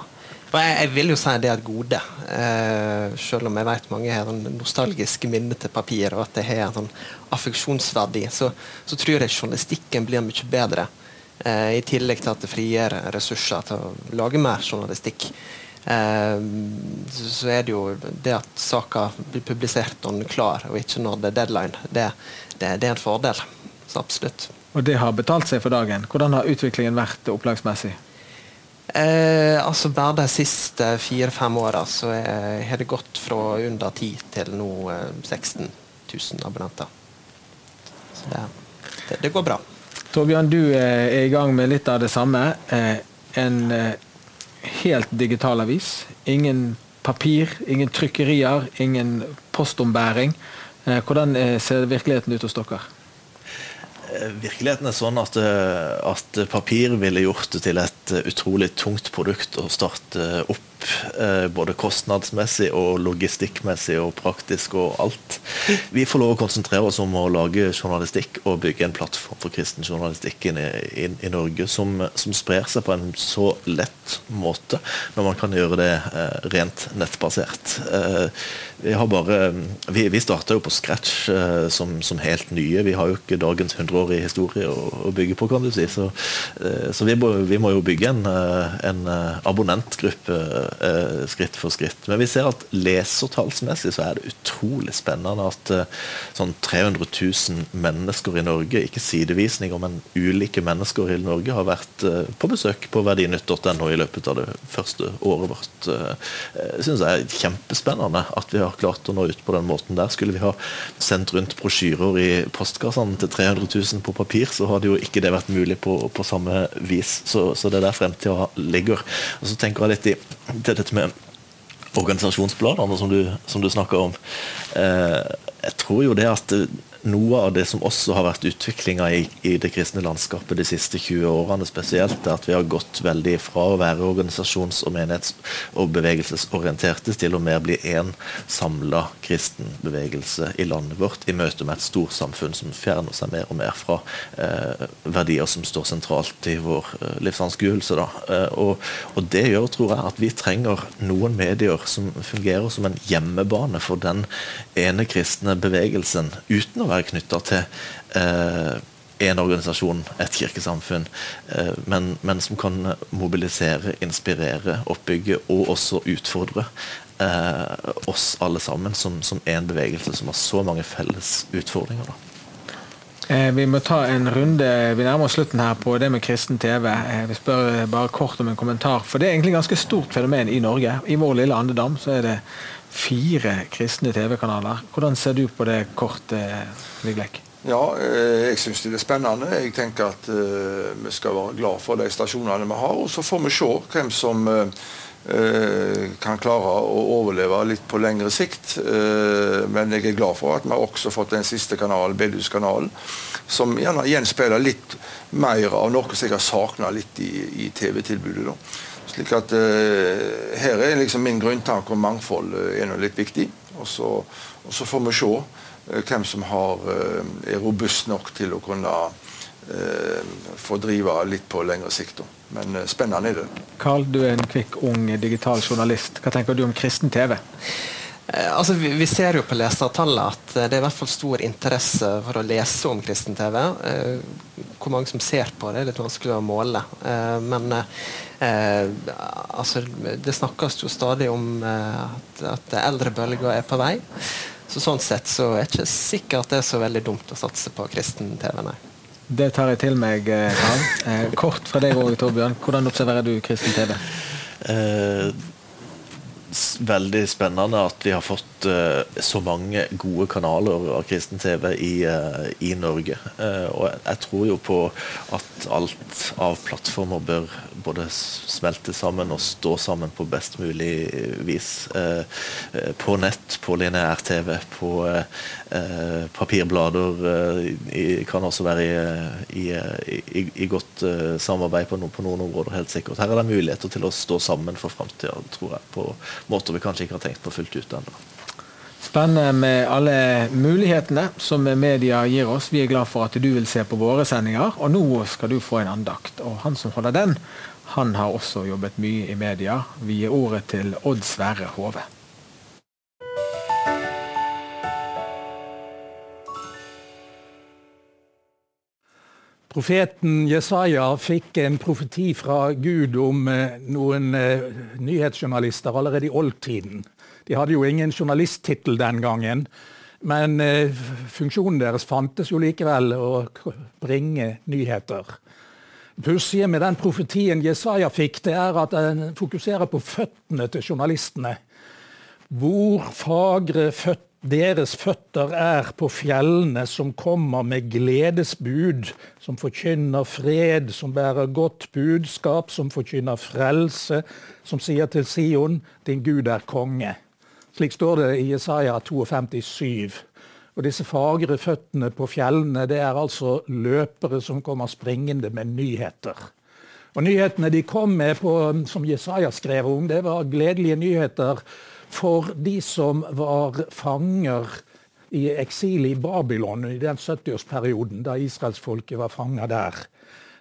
Og jeg, jeg, vil jo si det er et gode. Eh, selv om jeg vet mange har nostalgiske minner til papir, og at det har en sånn affeksjonsverdi, så, så tror jeg journalistikken blir mye bedre I tillegg til at det frigjør ressurser til å lage mer journalistikk. Eh, så er det jo det at saka blir publisert når den er klar, og ikke når det er deadline, det, det, det er en fordel. Så absolutt. Og det har betalt seg for dagen. Hvordan har utviklingen vært opplagsmessig? Eh, altså Bare de siste fire-fem åra så har det gått fra under 10 til nå eh, 16 000 abonnenter. Så det, det, det går bra. Torbjørn, du er i gang med litt av det samme. Eh, en eh, helt digital avis. Ingen papir, ingen trykkerier, ingen postombæring. Eh, hvordan ser virkeligheten ut hos dere? Virkeligheten er sånn at, at papir ville gjort det til et utrolig tungt produkt å starte opp Eh, både kostnadsmessig og logistikkmessig og praktisk og alt. Vi får lov å konsentrere oss om å lage journalistikk og bygge en plattform for kristen journalistikk i, i, i Norge som, som, sprer seg på en så lett måte, når man kan gjøre det eh, rent nettbasert. Eh, vi har bare, vi, vi starta jo på scratch som, som, helt nye. Vi har jo ikke dagens 100-årige historie å, å, bygge på, kan du si. Så, så vi, må, vi, må, jo bygge en, en abonnentgruppe eh, skritt for skritt. Men vi ser at lesertallsmessig så er det utrolig spennende at eh, sånn 300 000 mennesker i Norge, ikke sidevisninger, men ulike mennesker i Norge, har vært eh, på besøk på verdinytt.no i løpet av det første året vårt. Eh, synes jeg er kjempespennende at vi har klart å nå ut på den måten der. Skulle vi ha sendt rundt brosjyrer i postkassene til 300 000 på papir, så hadde jo ikke det vært mulig på, på samme vis. Så, så det er der fremtida ligger. Og så tenker jeg litt i til dette med organisasjonsplanene som du, som du snakker om. Eh, jeg tror jo det at noe av det som også har vært utviklinga i, i, det kristne landskapet de siste 20 årene spesielt, er at vi har gått veldig fra å være organisasjons- og menighets- og bevegelsesorienterte til å mer bli én samla kristen bevegelse i landet vårt, i møte med et storsamfunn som fjerner seg mer og mer fra eh, verdier som står sentralt i vår eh, livsanskuelse. Eh, og, og det gjør, tror jeg, at vi trenger noen medier som fungerer som en hjemmebane for den ene kristne bevegelsen, uten å være knytta til eh, en organisasjon, et kirkesamfunn, eh, men, men, som kan mobilisere, inspirere, oppbygge og også utfordre eh, oss alle sammen som, som en bevegelse som har så mange felles utfordringer. da. Eh, vi må ta en runde vi nærmer oss slutten her på det med kristen TV. Vi spør bare kort om en kommentar. For det er egentlig ganske stort fenomen i Norge. I vår lille andedam så er det fire kristne TV-kanaler. Hvordan ser du på det kortet, Viglek? Ja, eh, jeg syns det er spennende. Jeg tenker at vi skal være glad for de stasjonene vi har. Og så får vi se hvem som uh, kan klare å overleve litt på lengre sikt. Uh, men jeg er glad for at vi har også fått den siste kanalen, Bedehuskanalen, som gjerne gjenspeiler litt mer av noe som jeg har savna litt i, i TV-tilbudet. Slik at uh, Her er liksom min grunntanke om mangfold er noe litt viktig. Og så, og så får vi se uh, hvem som har, uh, er robust nok til å kunne få drive litt på lengre sikt. Men eh, spennende er det. Karl, du er en kvikk, ung digital journalist. Hva tenker du om kristen TV? Eh, altså, vi, vi, ser jo på lesertallet at eh, det er i hvert fall stor interesse for å lese om kristen TV. Eh, hvor mange som ser på det, er litt vanskelig å måle. Eh, men eh, altså, det snakkes jo stadig om at, at eldrebølga er på vei. Så Sånn sett så er det ikke sikkert det er så veldig dumt å satse på kristen TV. nei. Det tar jeg til meg, Karl. Eh, kort fra deg òg, Torbjørn. Hvordan observerer du kristen TV? Eh, veldig spennende at vi har fått uh, så mange gode kanaler av kristen TV i, uh, i Norge. Uh, og jeg, tror jo på at alt av plattformer bør både smelte sammen og stå sammen på best mulig vis. på nett, på lineær-TV, på papirblader. Kan også være i, i, i godt samarbeid på, no, på, noen områder, helt sikkert. Her er det muligheter til å stå sammen for framtida, tror jeg. på måter vi kanskje ikke har tenkt på fullt ut ennå. Spennende med alle mulighetene som media gir oss. Vi er glad for at du vil se på våre sendinger, og nå skal du få en andakt. Og han som holder den, han har også jobbet mye i media. Vi gir ordet til Odd Sverre Hove. Profeten Jesaja fikk en profeti fra Gud om eh, noen eh, nyhetsjournalister allerede i oldtiden. De hadde jo ingen journalisttittel den gangen, men eh, funksjonen deres fantes jo likevel å bringe nyheter. Pussige med den profetien Jesaja fikk, det er at den fokuserer på føttene til journalistene. Hvor fagre føtter deres føtter er på fjellene som kommer med gledesbud, som forkynner fred, som bærer godt budskap, som forkynner frelse, som sier til Sion, din Gud er konge. Slik står det i Jesaja 52, 7. Og disse fagre føttene på fjellene, det er altså løpere som kommer springende med nyheter. Og nyhetene de kom med, på, som Jesaja skrev om, det var gledelige nyheter for de som var fanger i eksil i Babylon i den 70-årsperioden da israelsfolket var fanger der.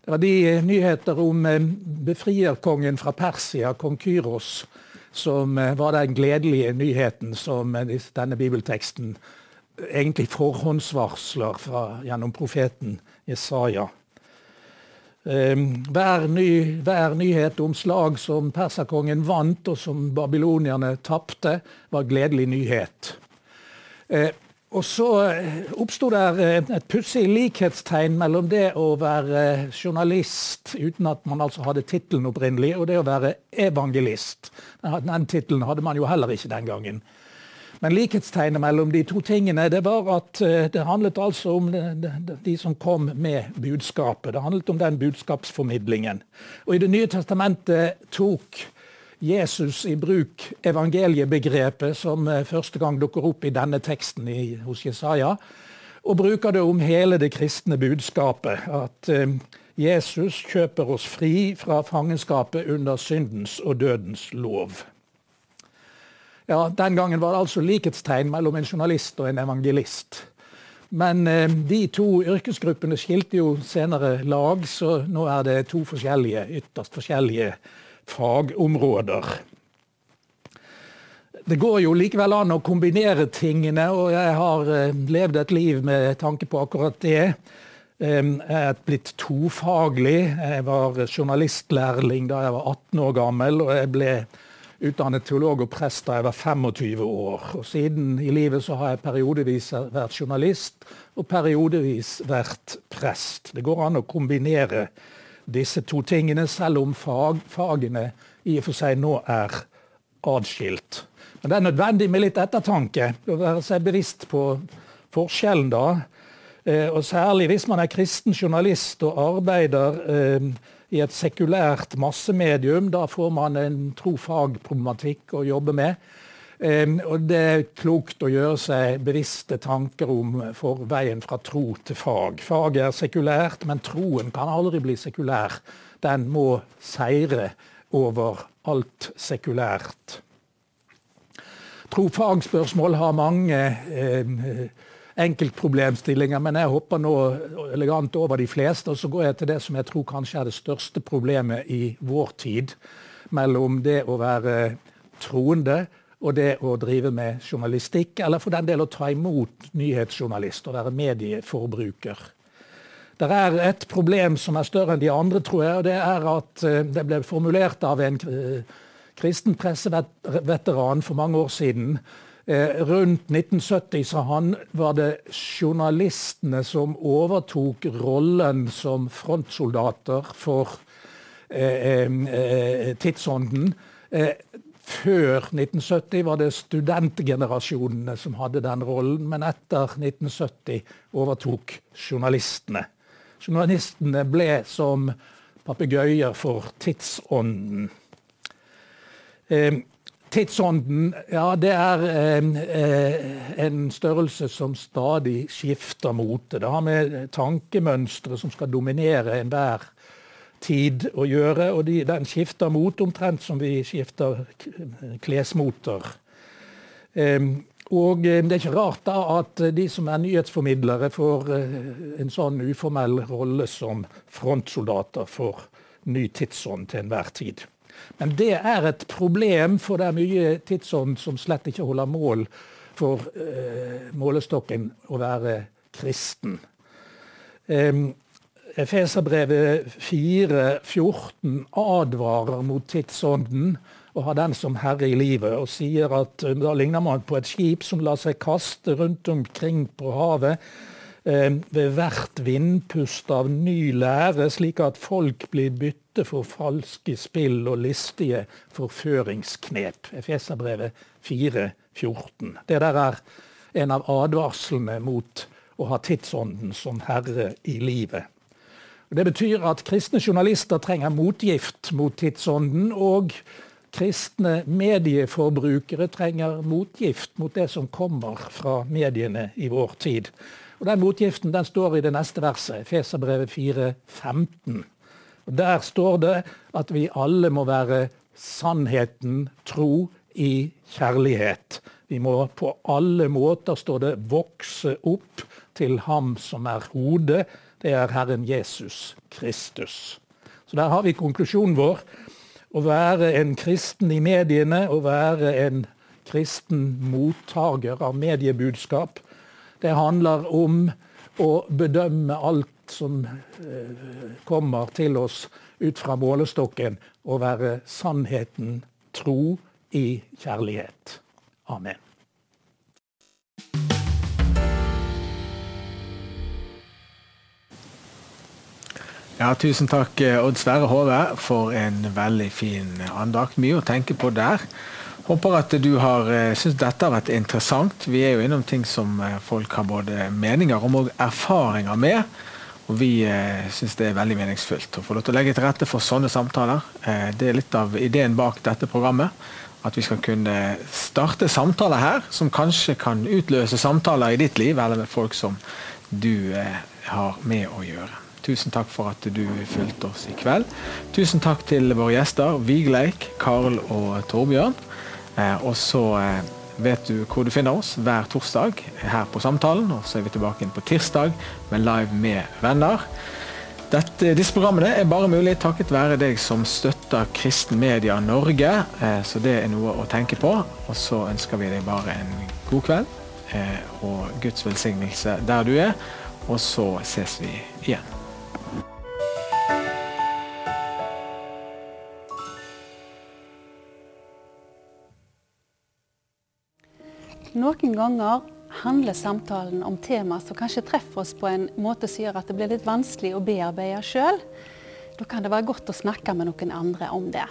Det var de nyheter om eh, befrierkongen fra Persia, kong Kyros, som eh, var den gledelige nyheten som eh, denne bibelteksten egentlig forhåndsvarsler fra, gjennom profeten Jesaja. Ehm, hver, ny, hver, nyhet om slag som perserkongen vant, og som babylonierne tapte, var gledelig nyhet. Og så eh, oppsto det eh, et pussig likhetstegn mellom det å være journalist uten at man altså hadde tittelen opprinnelig, og det å være evangelist. Den tittelen hadde man jo heller ikke den gangen. Men likhetstegnet mellom de to tingene det var at eh, det handlet altså om de, som kom med budskapet. Det handlet om den budskapsformidlingen. Og I Det nye testamentet tok Jesus i bruk evangeliebegrepet, som eh, første gang dukker opp i denne teksten i, hos Jesaja. og bruker det om hele det kristne budskapet. At eh, Jesus kjøper oss fri fra fangenskapet under syndens og dødens lov. Ja, Den gangen var det altså likhetstegn mellom en journalist og en evangelist. Men eh, de to yrkesgruppene skilte jo senere lag, så nå er det to forskjellige, ytterst forskjellige fagområder. Det går jo likevel an å kombinere tingene, og jeg har eh, levd et liv med tanke på akkurat det. Jeg er blitt tofaglig. Jeg var journalistlærling da jeg var 18 år gammel, og jeg ble utdannet teolog og prest da jeg var 25 år. Og Siden i livet så har jeg periodevis vært journalist og periodevis vært prest. Det går an å kombinere disse to tingene, selv om fag, fagene i og for seg nå er adskilt. Men det er nødvendig med litt ettertanke. Å være seg bevisst på forskjellen da. Eh, og særlig hvis man er kristen journalist og arbeider eh, i et sekulært massemedium. Da får man en tro-fag-problematikk å jobbe med. Og det er klokt å gjøre seg bevisste tanker om for veien fra tro til fag. Faget er sekulært, men troen kan aldri bli sekulær. Den må seire over alt sekulært. Tro-fag-spørsmål har mange eh, enkeltproblemstillinger, men jeg hopper nå elegant over de fleste. Og så går jeg til det som jeg tror kanskje er det største problemet i vår tid. Mellom det å være troende og det å drive med journalistikk, eller for den del å ta imot nyhetsjournalist og være medieforbruker. Det er et problem som er større enn de andre, tror jeg. og Det er at eh, det ble formulert av en kristen presseveteran for mange år siden Eh, rundt 1970 sa han, var det journalistene som overtok rollen som frontsoldater for eh, tidsånden. Før 1970 var det studentgenerasjonene som hadde den rollen, men etter 1970 overtok journalistene. Journalistene ble som papegøyer for tidsånden. Eh, Tidsånden ja, det er eh, en størrelse som stadig skifter mote. Det har med tankemønstre som skal dominere enhver tid å gjøre. Og de, den skifter mot omtrent som vi skifter klesmoter. Eh, og det er ikke rart da at de som er nyhetsformidlere, får eh, en sånn uformell rolle som frontsoldater for ny tidsånd til enhver tid. Men det er et problem, for det er mye tidsånd som slett ikke holder mål for eh, målestokken å være kristen. Eh, Efeserbrevet 4,14 advarer mot tidsånden og har den som herre i livet, og sier at eh, da ligner man på et skip som lar seg kaste rundt omkring på havet Eh, ved hvert vindpust av ny lære, slik at folk blir bytte for falske spill og listige forføringsknep. Efeserbrevet 4,14. Det der er en av advarslene mot å ha tidsånden som herre i livet. Det betyr at kristne journalister trenger motgift mot tidsånden. Og kristne medieforbrukere trenger motgift mot det som kommer fra mediene i vår tid. Og Den motgiften den står i det neste verset, Feserbrevet 4, 15. Der står det at vi alle må være sannheten tro i kjærlighet. Vi må på alle måter, står det, vokse opp til ham som er hodet. Det er Herren Jesus Kristus. Så der har vi konklusjonen vår. Å være en kristen i mediene, å være en kristen mottaker av mediebudskap, det handler om å bedømme alt som eh, kommer til oss ut fra målestokken, og være sannheten tro i kjærlighet. Amen. Ja, tusen takk, Odd Sverre Hove, for en veldig fin andakt. Mye å tenke på der. Håper at du har syntes syns dette har vært interessant. Vi er jo innom ting som eh, folk har både meninger om og erfaringer med. Og vi eh, syns det er veldig meningsfullt å få lov til å legge til rette for sånne samtaler. Eh, det er litt av ideen bak dette programmet. At vi skal kunne starte samtaler her som kanskje kan utløse samtaler i ditt liv, eller med folk som du eh, har med å gjøre. Tusen takk for at du fulgte oss i kveld. Tusen takk til våre gjester Vigleik, Karl og Torbjørn. Eh, og så eh, vet du hvor du finner oss hver torsdag her på Samtalen. Og så er vi tilbake inn på tirsdag med Live med venner. Dette, disse programmene er bare mulig takket være deg som støtter Kristen Media Norge, eh, så det er noe å tenke på. Og så ønsker vi deg bare en god kveld og Guds velsignelse der du er. Og så ses vi igjen. Noen ganger handler samtalen om tema som kanskje treffer oss på en måte som gjør at det blir litt vanskelig å bearbeide sjøl. Da kan det være godt å snakke med noen andre om det.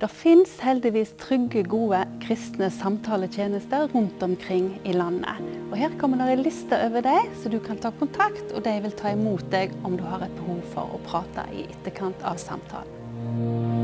Det fins heldigvis trygge, gode kristne samtaletjenester rundt omkring i landet. Og Her kommer det en liste over dem, så du kan ta kontakt, og de vil ta imot deg om du har et behov for å prate i etterkant av samtalen.